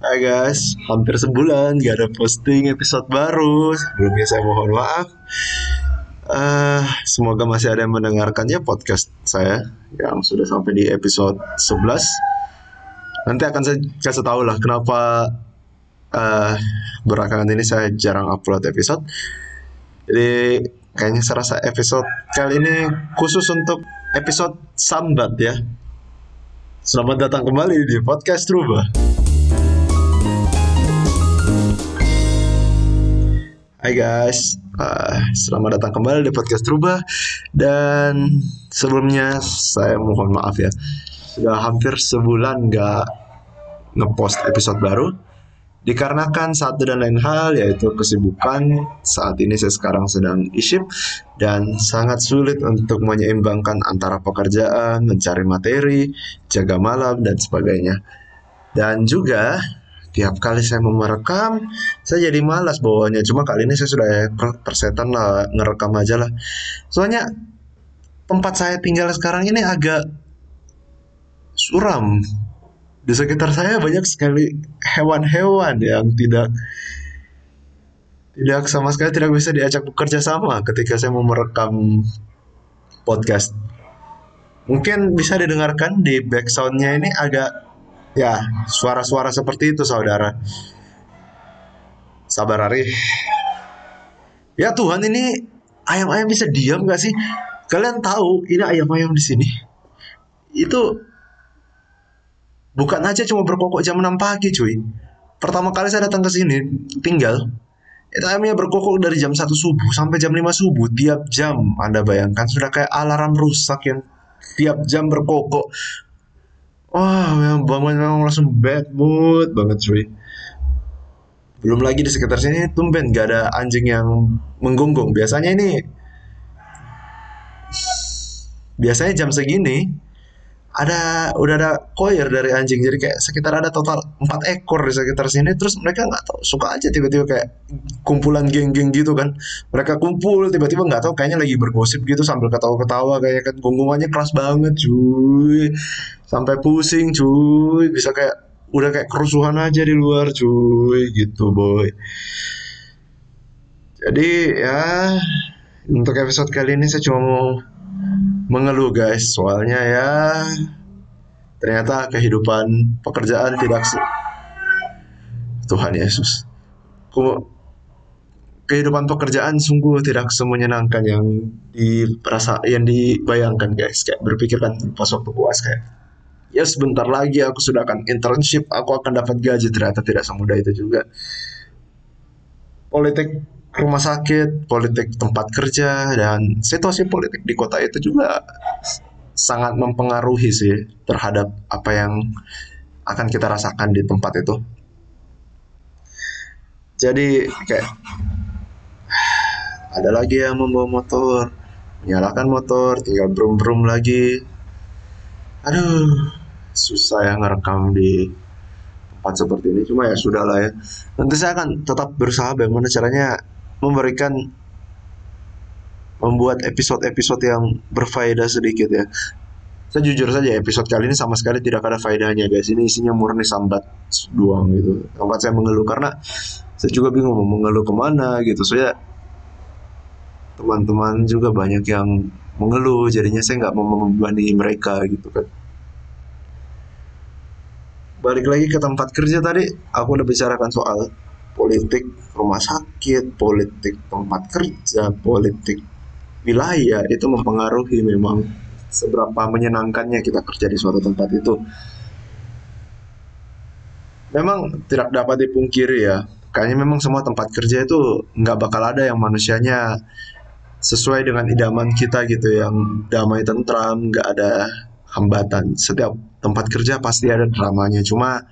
Hai guys, hampir sebulan gak ada posting episode baru. Sebelumnya saya mohon maaf. Eh, semoga masih ada yang mendengarkannya podcast saya yang sudah sampai di episode 11. Nanti akan saya kasih tahu lah kenapa eh belakangan ini saya jarang upload episode. Jadi kayaknya saya rasa episode kali ini khusus untuk episode sambat ya. Selamat datang kembali di podcast Rubah. Hai guys, uh, selamat datang kembali di podcast Rubah. Dan sebelumnya saya mohon maaf ya sudah hampir sebulan nggak ngepost episode baru. Dikarenakan satu dan lain hal yaitu kesibukan saat ini saya sekarang sedang isip dan sangat sulit untuk menyeimbangkan antara pekerjaan, mencari materi, jaga malam dan sebagainya. Dan juga tiap kali saya mau merekam saya jadi malas bawanya. Cuma kali ini saya sudah per- persetan lah ngerekam aja lah. Soalnya tempat saya tinggal sekarang ini agak suram. Di sekitar saya banyak sekali hewan-hewan yang tidak tidak sama sekali tidak bisa diajak bekerja sama ketika saya mau merekam podcast. Mungkin bisa didengarkan di backsoundnya ini agak Ya, suara-suara seperti itu saudara. Sabar Ari. Ya Tuhan ini ayam-ayam bisa diam gak sih? Kalian tahu ini ayam-ayam di sini. Itu bukan aja cuma berkokok jam 6 pagi cuy. Pertama kali saya datang ke sini tinggal itu ayamnya berkokok dari jam 1 subuh sampai jam 5 subuh tiap jam Anda bayangkan sudah kayak alarm rusak yang tiap jam berkokok Wah, yang bangun memang langsung bad mood banget cuy. Belum lagi di sekitar sini tumben gak ada anjing yang menggonggong. Biasanya ini biasanya jam segini ada udah ada koir dari anjing. Jadi kayak sekitar ada total 4 ekor di sekitar sini. Terus mereka nggak tahu suka aja tiba-tiba kayak kumpulan geng-geng gitu kan. Mereka kumpul tiba-tiba nggak tahu kayaknya lagi bergosip gitu sambil ketawa-ketawa. Kayak kan gonggongannya keras banget cuy. Sampai pusing cuy. Bisa kayak udah kayak kerusuhan aja di luar cuy. Gitu boy. Jadi ya untuk episode kali ini saya cuma mau mengeluh guys. Soalnya ya ternyata kehidupan pekerjaan tidak se- Tuhan Yesus. Kehidupan pekerjaan sungguh tidak semenyenangkan yang dirasa yang dibayangkan guys. Kayak berpikirkan pas waktu puas kayak ya sebentar lagi aku sudah akan internship aku akan dapat gaji. Ternyata tidak semudah itu juga. Politik rumah sakit, politik tempat kerja, dan situasi politik di kota itu juga sangat mempengaruhi sih terhadap apa yang akan kita rasakan di tempat itu. Jadi kayak ada lagi yang membawa motor, menyalakan motor, tinggal brum-brum lagi. Aduh, susah ya ngerekam di tempat seperti ini. Cuma ya sudah lah ya. Nanti saya akan tetap berusaha bagaimana caranya memberikan membuat episode-episode yang berfaedah sedikit ya. Saya jujur saja episode kali ini sama sekali tidak ada faedahnya guys. Ini isinya murni sambat doang gitu. Sambat saya mengeluh karena saya juga bingung mau mengeluh ke mana gitu. Saya teman-teman juga banyak yang mengeluh jadinya saya nggak mau membebani mereka gitu kan. Balik lagi ke tempat kerja tadi, aku udah bicarakan soal politik rumah sakit, politik tempat kerja, politik wilayah itu mempengaruhi memang seberapa menyenangkannya kita kerja di suatu tempat itu. Memang tidak dapat dipungkiri ya, kayaknya memang semua tempat kerja itu nggak bakal ada yang manusianya sesuai dengan idaman kita gitu, yang damai tentram, nggak ada hambatan. Setiap tempat kerja pasti ada dramanya, cuma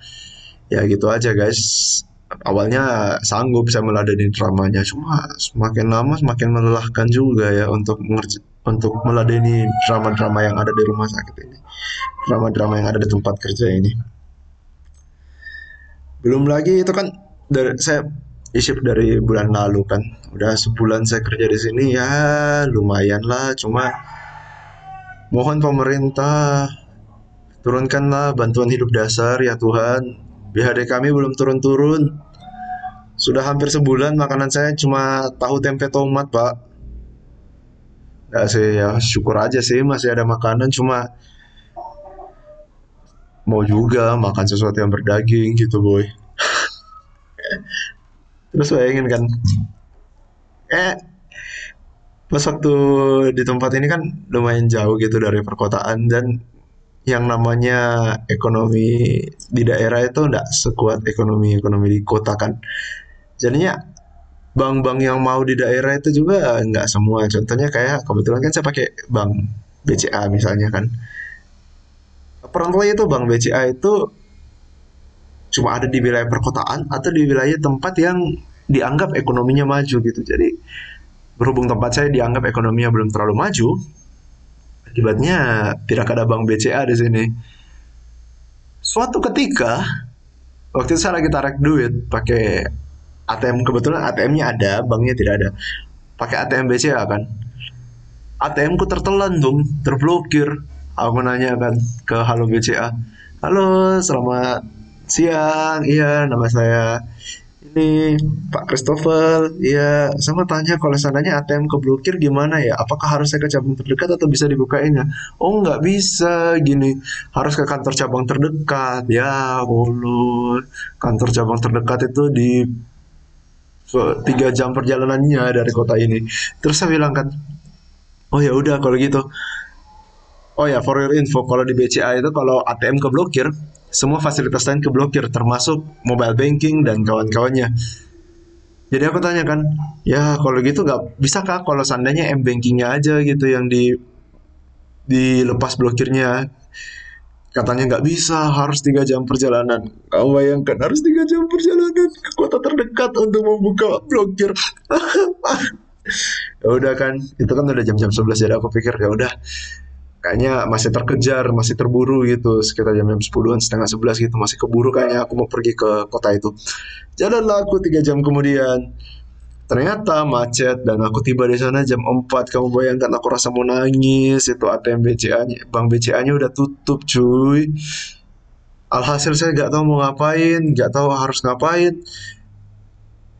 ya gitu aja guys awalnya sanggup saya meladeni dramanya cuma semakin lama semakin melelahkan juga ya untuk untuk meladeni drama-drama yang ada di rumah sakit ini. Drama-drama yang ada di tempat kerja ini. Belum lagi itu kan dari saya isip dari bulan lalu kan. Udah sebulan saya kerja di sini ya lumayan lah cuma mohon pemerintah turunkanlah bantuan hidup dasar ya Tuhan BHD kami belum turun-turun. Sudah hampir sebulan makanan saya cuma tahu tempe tomat, Pak. Ya sih, ya syukur aja sih masih ada makanan cuma mau juga makan sesuatu yang berdaging gitu, boy. Terus bayangin kan, eh pas waktu di tempat ini kan lumayan jauh gitu dari perkotaan dan yang namanya ekonomi di daerah itu enggak sekuat ekonomi ekonomi di kota kan. Jadinya bank-bank yang mau di daerah itu juga nggak semua. Contohnya kayak kebetulan kan saya pakai bank BCA misalnya kan. Perantauannya itu bank BCA itu cuma ada di wilayah perkotaan atau di wilayah tempat yang dianggap ekonominya maju gitu. Jadi berhubung tempat saya dianggap ekonominya belum terlalu maju akibatnya tidak ada bank BCA di sini suatu ketika waktu itu saya lagi tarik duit pakai ATM kebetulan ATM-nya ada, banknya tidak ada. Pakai ATM BCA kan. ATM ku tertelan dong, terblokir. Aku nanya kan ke Halo BCA. Halo, selamat siang. Iya, nama saya ini Pak Christopher. Iya, sama tanya kalau seandainya ATM keblokir gimana ya? Apakah harus saya ke cabang terdekat atau bisa dibukainnya? Oh, nggak bisa. Gini, harus ke kantor cabang terdekat. Ya, Allah. Kantor cabang terdekat itu di tiga jam perjalanannya dari kota ini terus saya bilang kan oh ya udah kalau gitu oh ya for your info kalau di BCA itu kalau ATM keblokir semua fasilitas lain keblokir termasuk mobile banking dan kawan-kawannya. Jadi aku tanya kan ya kalau gitu nggak bisa kak kalau seandainya m bankingnya aja gitu yang di dilepas blokirnya? Katanya nggak bisa harus tiga jam perjalanan. Kamu bayangkan harus tiga jam perjalanan ke kota terdekat untuk membuka blokir. Ya udah kan itu kan udah jam-jam 11 jadi aku pikir ya udah kayaknya masih terkejar masih terburu gitu sekitar jam jam 10 setengah 11 gitu masih keburu kayaknya aku mau pergi ke kota itu jalanlah aku tiga jam kemudian Ternyata macet dan aku tiba di sana jam 4. Kamu bayangkan aku rasa mau nangis. Itu ATM BCA-nya, bank BCA-nya udah tutup, cuy. Alhasil saya nggak tahu mau ngapain, nggak tahu harus ngapain.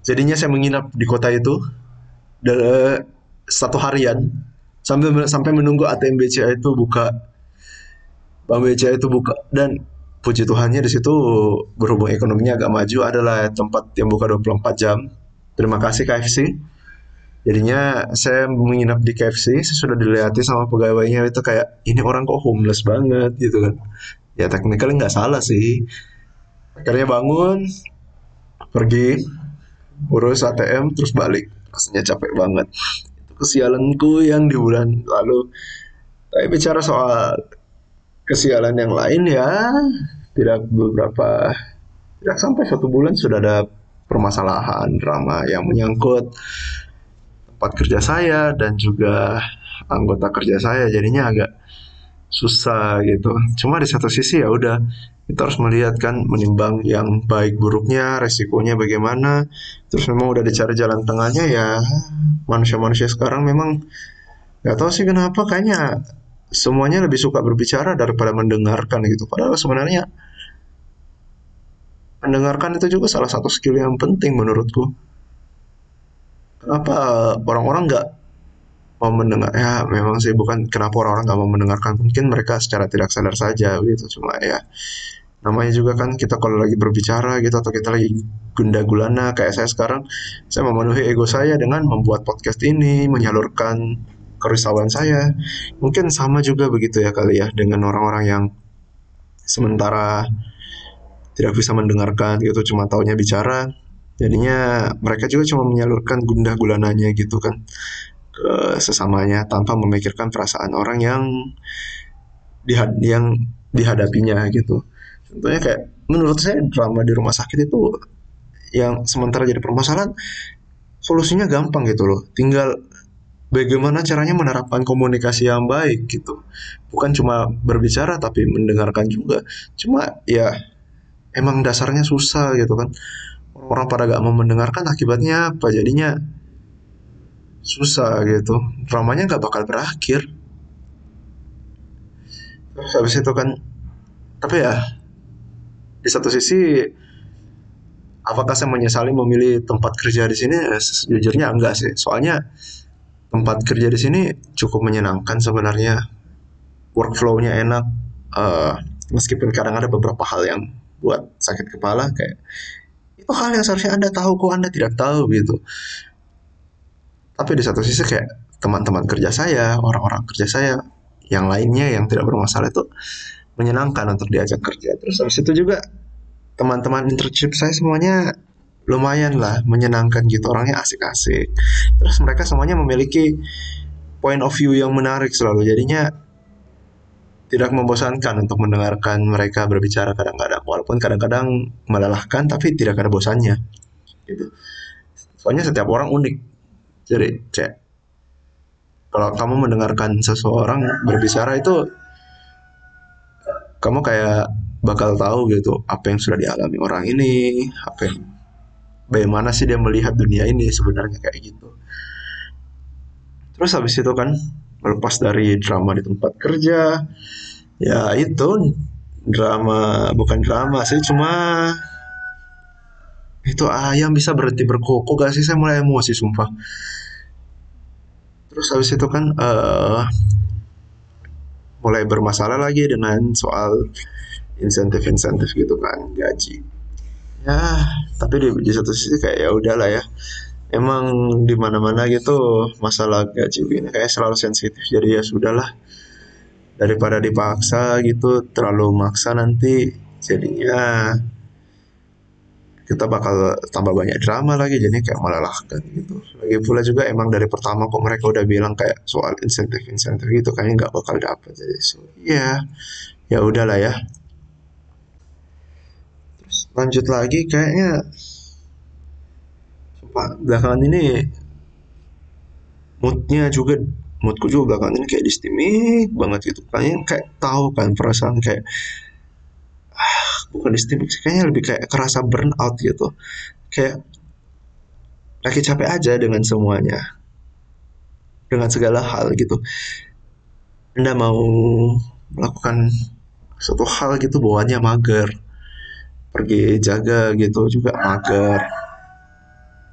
Jadinya saya menginap di kota itu satu harian sampai sampai menunggu ATM BCA itu buka. Bank BCA itu buka dan puji Tuhannya di situ berhubung ekonominya agak maju adalah tempat yang buka 24 jam Terima kasih KFC. Jadinya saya menginap di KFC, saya sudah dilihati sama pegawainya itu kayak ini orang kok homeless banget gitu kan. Ya tekniknya nggak salah sih. Akhirnya bangun, pergi, urus ATM, terus balik. Rasanya capek banget. Kesialanku yang di bulan lalu. Tapi bicara soal kesialan yang lain ya, tidak beberapa, tidak sampai satu bulan sudah ada permasalahan drama yang menyangkut tempat kerja saya dan juga anggota kerja saya jadinya agak susah gitu. Cuma di satu sisi ya udah kita harus melihat kan menimbang yang baik buruknya, resikonya bagaimana. Terus memang udah dicari jalan tengahnya ya manusia-manusia sekarang memang nggak tahu sih kenapa kayaknya semuanya lebih suka berbicara daripada mendengarkan gitu. Padahal sebenarnya mendengarkan itu juga salah satu skill yang penting menurutku kenapa orang-orang nggak mau mendengar ya memang sih bukan kenapa orang-orang nggak mau mendengarkan. Mungkin mereka secara tidak sadar saja gitu. Cuma ya namanya juga kan kita kalau lagi berbicara gitu atau kita lagi gunda gulana kayak saya sekarang saya memenuhi ego saya dengan membuat podcast ini menyalurkan kerisauan saya. Mungkin sama juga begitu ya kali ya dengan orang-orang yang sementara tidak bisa mendengarkan gitu. Cuma taunya bicara jadinya mereka juga cuma menyalurkan gundah gulananya gitu kan ke sesamanya tanpa memikirkan perasaan orang yang dihad yang dihadapinya gitu. Contohnya kayak menurut saya drama di rumah sakit itu yang sementara jadi permasalahan solusinya gampang gitu loh. Tinggal bagaimana caranya menerapkan komunikasi yang baik gitu. Bukan cuma berbicara tapi mendengarkan juga. Cuma ya emang dasarnya susah gitu kan. Orang pada gak mau mendengarkan akibatnya apa? Jadinya susah gitu. Dramanya gak bakal berakhir. Terus habis itu kan tapi ya di satu sisi apakah saya menyesali memilih tempat kerja di sini? Eh, sejujurnya enggak sih. Soalnya tempat kerja di sini cukup menyenangkan sebenarnya. Workflow-nya enak. Eh, meskipun kadang ada beberapa hal yang buat sakit kepala kayak itu hal yang seharusnya anda tahu kok anda tidak tahu? gitu tapi di satu sisi kayak teman-teman kerja saya orang-orang kerja saya yang lainnya yang tidak bermasalah itu menyenangkan untuk diajak kerja. Terus habis itu juga teman-teman internship saya semuanya lumayan lah menyenangkan gitu. Orangnya asik-asik. Terus mereka semuanya memiliki point of view yang menarik selalu. Jadinya tidak membosankan untuk mendengarkan mereka berbicara kadang-kadang. Walaupun kadang-kadang melelahkan tapi tidak ada bosannya. Gitu. Soalnya setiap orang unik jadi kayak kalau kamu mendengarkan seseorang berbicara itu kamu kayak bakal tahu gitu apa yang sudah dialami orang ini apa yang bagaimana sih dia melihat dunia ini sebenarnya kayak gitu. Terus habis itu kan melepas dari drama di tempat kerja ya itu drama bukan drama sih cuma itu ayam bisa berhenti berkokok gak sih? Saya mulai emosi sumpah. Terus habis itu kan eh mulai bermasalah lagi dengan soal insentif-insentif gitu kan gaji. Ya tapi di, di satu sisi kayak ya udahlah ya. Emang di mana-mana gitu masalah gaji ini kayak selalu sensitif. Jadi ya sudahlah. Daripada dipaksa gitu terlalu maksa nanti jadinya kita bakal tambah banyak drama lagi jadi kayak melelahkan gitu. Lagi pula juga emang dari pertama kok mereka udah bilang kayak soal insentif insentif gitu kayaknya nggak bakal dapet jadi so ya ya udahlah ya. Terus lanjut lagi kayaknya sumpah belakangan ini moodnya juga moodku juga belakangan ini kayak distimik banget gitu. Kayaknya kayak tahu kan perasaan kayak bukan distimik sih kayaknya lebih kayak kerasa burnout gitu. Kayak lagi capek aja dengan semuanya. Dengan segala hal gitu. Anda mau melakukan suatu hal gitu bawaannya mager. Pergi jaga gitu juga mager.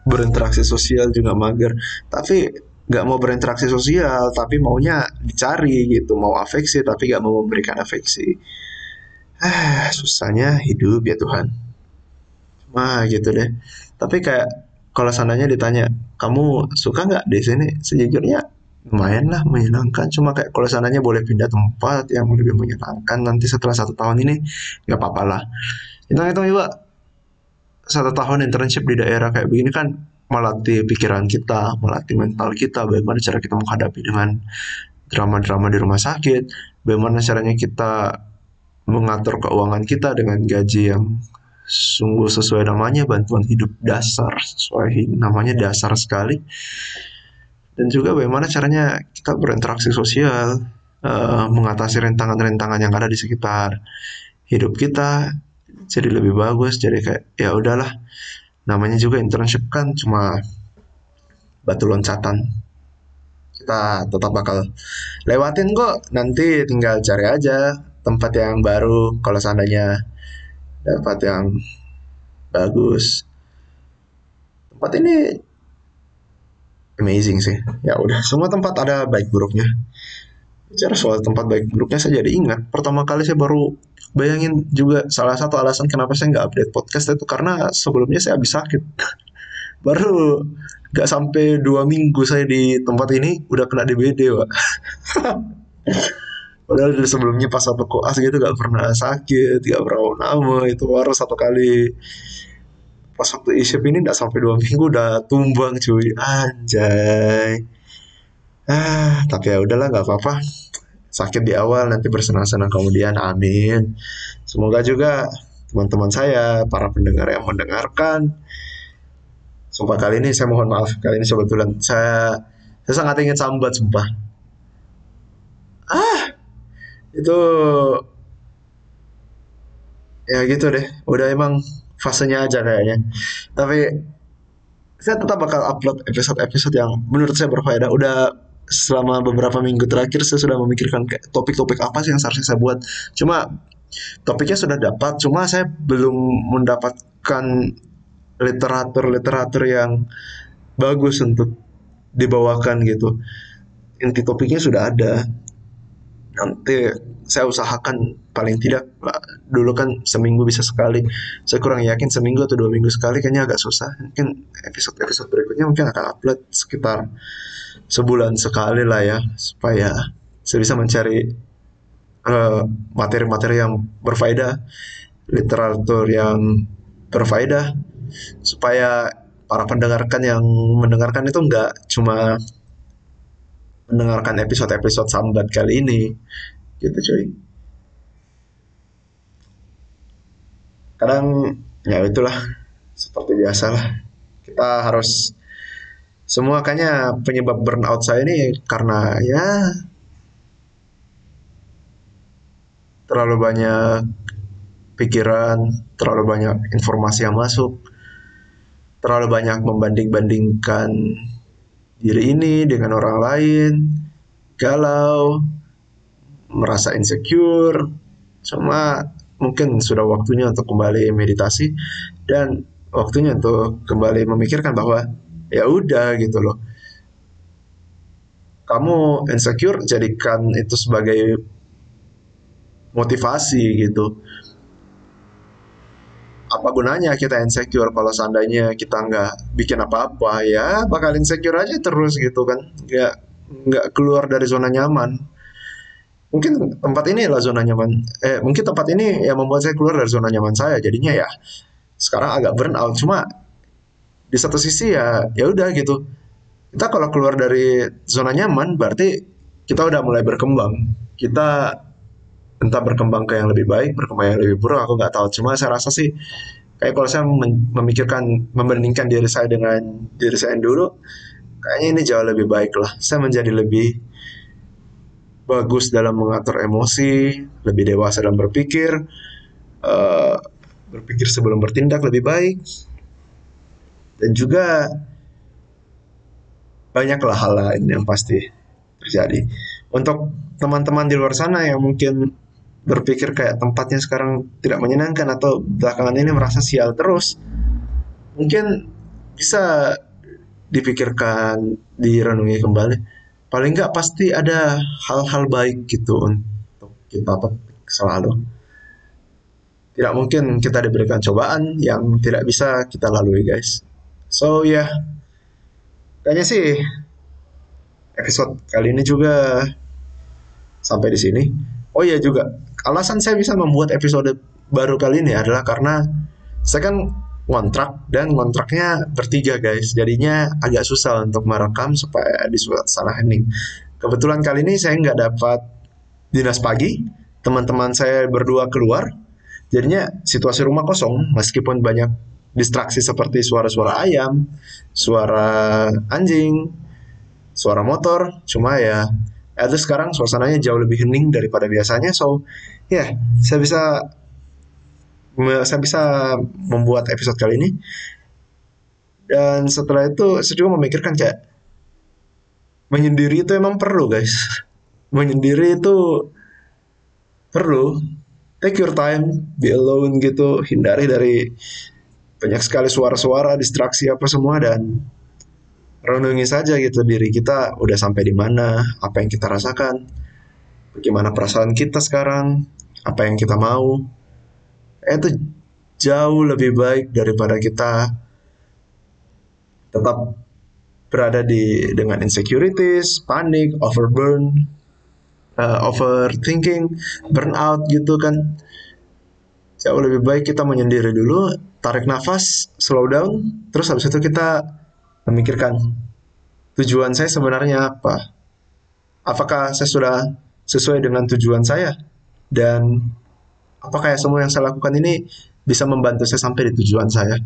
Berinteraksi sosial juga mager. Tapi nggak mau berinteraksi sosial tapi maunya dicari gitu. Mau afeksi tapi nggak mau memberikan afeksi ah susahnya hidup ya Tuhan. Wah gitu deh. Tapi kayak kalau seandainya ditanya kamu suka nggak di sini? Sejujurnya lumayan lah menyenangkan. Cuma kayak kalau seandainya boleh pindah tempat yang lebih menyenangkan nanti setelah satu tahun ini nggak apa-apa lah. Hitung-hitung juga satu tahun internship di daerah kayak begini kan melatih pikiran kita, melatih mental kita, bagaimana cara kita menghadapi dengan drama-drama di rumah sakit, bagaimana caranya kita mengatur keuangan kita dengan gaji yang sungguh sesuai namanya bantuan hidup dasar, sesuai namanya dasar sekali. Dan juga bagaimana caranya kita berinteraksi sosial, uh, mengatasi rintangan-rintangan yang ada di sekitar hidup kita jadi lebih bagus jadi kayak ya udahlah. Namanya juga internship kan cuma batu loncatan. Kita tetap bakal lewatin kok nanti tinggal cari aja tempat yang baru kalau seandainya dapat yang bagus. Tempat ini amazing sih. Ya udah semua tempat ada baik buruknya. Bicara soal tempat baik buruknya saya jadi ingat. Pertama kali saya baru bayangin juga salah satu alasan kenapa saya nggak update podcast itu karena sebelumnya saya habis sakit. Baru nggak sampai dua minggu saya di tempat ini udah kena DBD pak padahal dari sebelumnya pas satu koas gitu nggak pernah sakit nggak pernah nama itu baru satu kali. Pas waktu isep ini nggak sampai dua minggu udah tumbang cuy. Anjay. Ah tapi ya udahlah nggak apa-apa. Sakit di awal nanti bersenang-senang kemudian. Amin. Semoga juga teman-teman saya para pendengar yang mendengarkan sumpah kali ini saya mohon maaf. Kali ini kebetulan saya saya sangat ingin sambat sumpah. Ah itu ya gitu deh udah emang fasenya aja kayaknya tapi saya tetap bakal upload episode-episode yang menurut saya berfaedah udah selama beberapa minggu terakhir saya sudah memikirkan topik-topik apa sih yang seharusnya saya buat. Cuma topiknya sudah dapat, cuma saya belum mendapatkan literatur-literatur yang bagus untuk dibawakan gitu. Inti topiknya sudah ada. Nanti saya usahakan paling tidak dulu kan seminggu bisa sekali. Saya kurang yakin seminggu atau dua minggu sekali kayaknya agak susah. Mungkin episode-episode berikutnya mungkin akan upload sekitar sebulan sekali lah ya supaya saya bisa mencari eh, materi-materi uh, yang berfaedah, literatur yang berfaedah supaya para pendengarkan yang mendengarkan itu enggak cuma mendengarkan episode-episode sambat kali ini. Gitu cuy. Kadang ya itulah seperti biasa lah kita harus semua kayaknya penyebab burnout saya ini karena ya terlalu banyak pikiran, terlalu banyak informasi yang masuk, terlalu banyak membanding-bandingkan diri ini dengan orang lain, galau, merasa insecure, cuma mungkin sudah waktunya untuk kembali meditasi dan waktunya untuk kembali memikirkan bahwa ya udah gitu loh. Kamu insecure jadikan itu sebagai motivasi gitu apa gunanya kita insecure kalau seandainya kita nggak bikin apa-apa? Ya bakal insecure aja terus gitu kan. Nggak nggak keluar dari zona nyaman. Mungkin tempat ini lah zona nyaman. Eh mungkin tempat ini yang membuat saya keluar dari zona nyaman saya jadinya ya. Sekarang agak burn out cuma di satu sisi ya ya udah gitu. Kita kalau keluar dari zona nyaman berarti kita udah mulai berkembang. Kita entah berkembang ke yang lebih baik, berkembang yang lebih buruk, aku nggak tahu. Cuma saya rasa sih kayak kalau saya memikirkan membandingkan diri saya dengan diri saya yang dulu, kayaknya ini jauh lebih baik lah. Saya menjadi lebih bagus dalam mengatur emosi, lebih dewasa dalam berpikir, uh, berpikir sebelum bertindak lebih baik, dan juga banyaklah hal lain yang pasti terjadi. Untuk teman-teman di luar sana yang mungkin berpikir kayak tempatnya sekarang tidak menyenangkan atau belakangan ini merasa sial terus, mungkin bisa dipikirkan, direnungi kembali. Paling nggak pasti ada hal-hal baik gitu untuk kita selalu. Tidak mungkin kita diberikan cobaan yang tidak bisa kita lalui guys. So ya, yeah. kayaknya sih episode kali ini juga sampai di sini. Oh iya juga, alasan saya bisa membuat episode baru kali ini adalah karena saya kan kontrak dan kontraknya bertiga guys. Jadinya agak susah untuk merekam supaya di salah hening kebetulan kali ini saya nggak dapat dinas pagi. Teman-teman saya berdua keluar. Jadinya situasi rumah kosong meskipun banyak distraksi seperti suara-suara ayam suara anjing suara motor. Cuma ya itu sekarang suasananya jauh lebih hening daripada biasanya. So ya saya bisa saya bisa membuat episode kali ini. Dan setelah itu saya juga memikirkan kayak menyendiri itu emang perlu guys. Menyendiri itu perlu. Take your time be alone gitu hindari dari banyak sekali suara-suara distraksi apa semua dan renungi saja gitu diri kita udah sampai di mana, apa yang kita rasakan, bagaimana perasaan kita sekarang, apa yang kita mau. Itu jauh lebih baik daripada kita tetap berada di dengan insecurities, panik, overburn, uh, overthinking, burnout gitu kan. Jauh lebih baik kita menyendiri dulu, tarik nafas, slow down, terus habis itu kita memikirkan tujuan saya sebenarnya apa. Apakah saya sudah sesuai dengan tujuan saya dan apakah ya semua yang saya lakukan ini bisa membantu saya sampai di tujuan saya.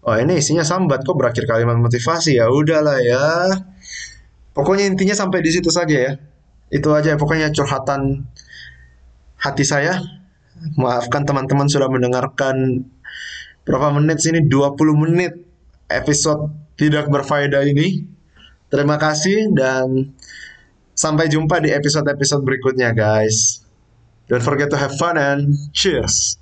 Oh ini isinya sambat kok berakhir kalimat motivasi ya udahlah ya. Pokoknya intinya sampai di situ saja ya. Itu aja pokoknya curhatan hati saya. Maafkan teman-teman sudah mendengarkan berapa menit sini 20 menit episode tidak berfaedah ini. Terima kasih dan sampai jumpa di episode-episode berikutnya guys. Don't forget to have fun and cheers.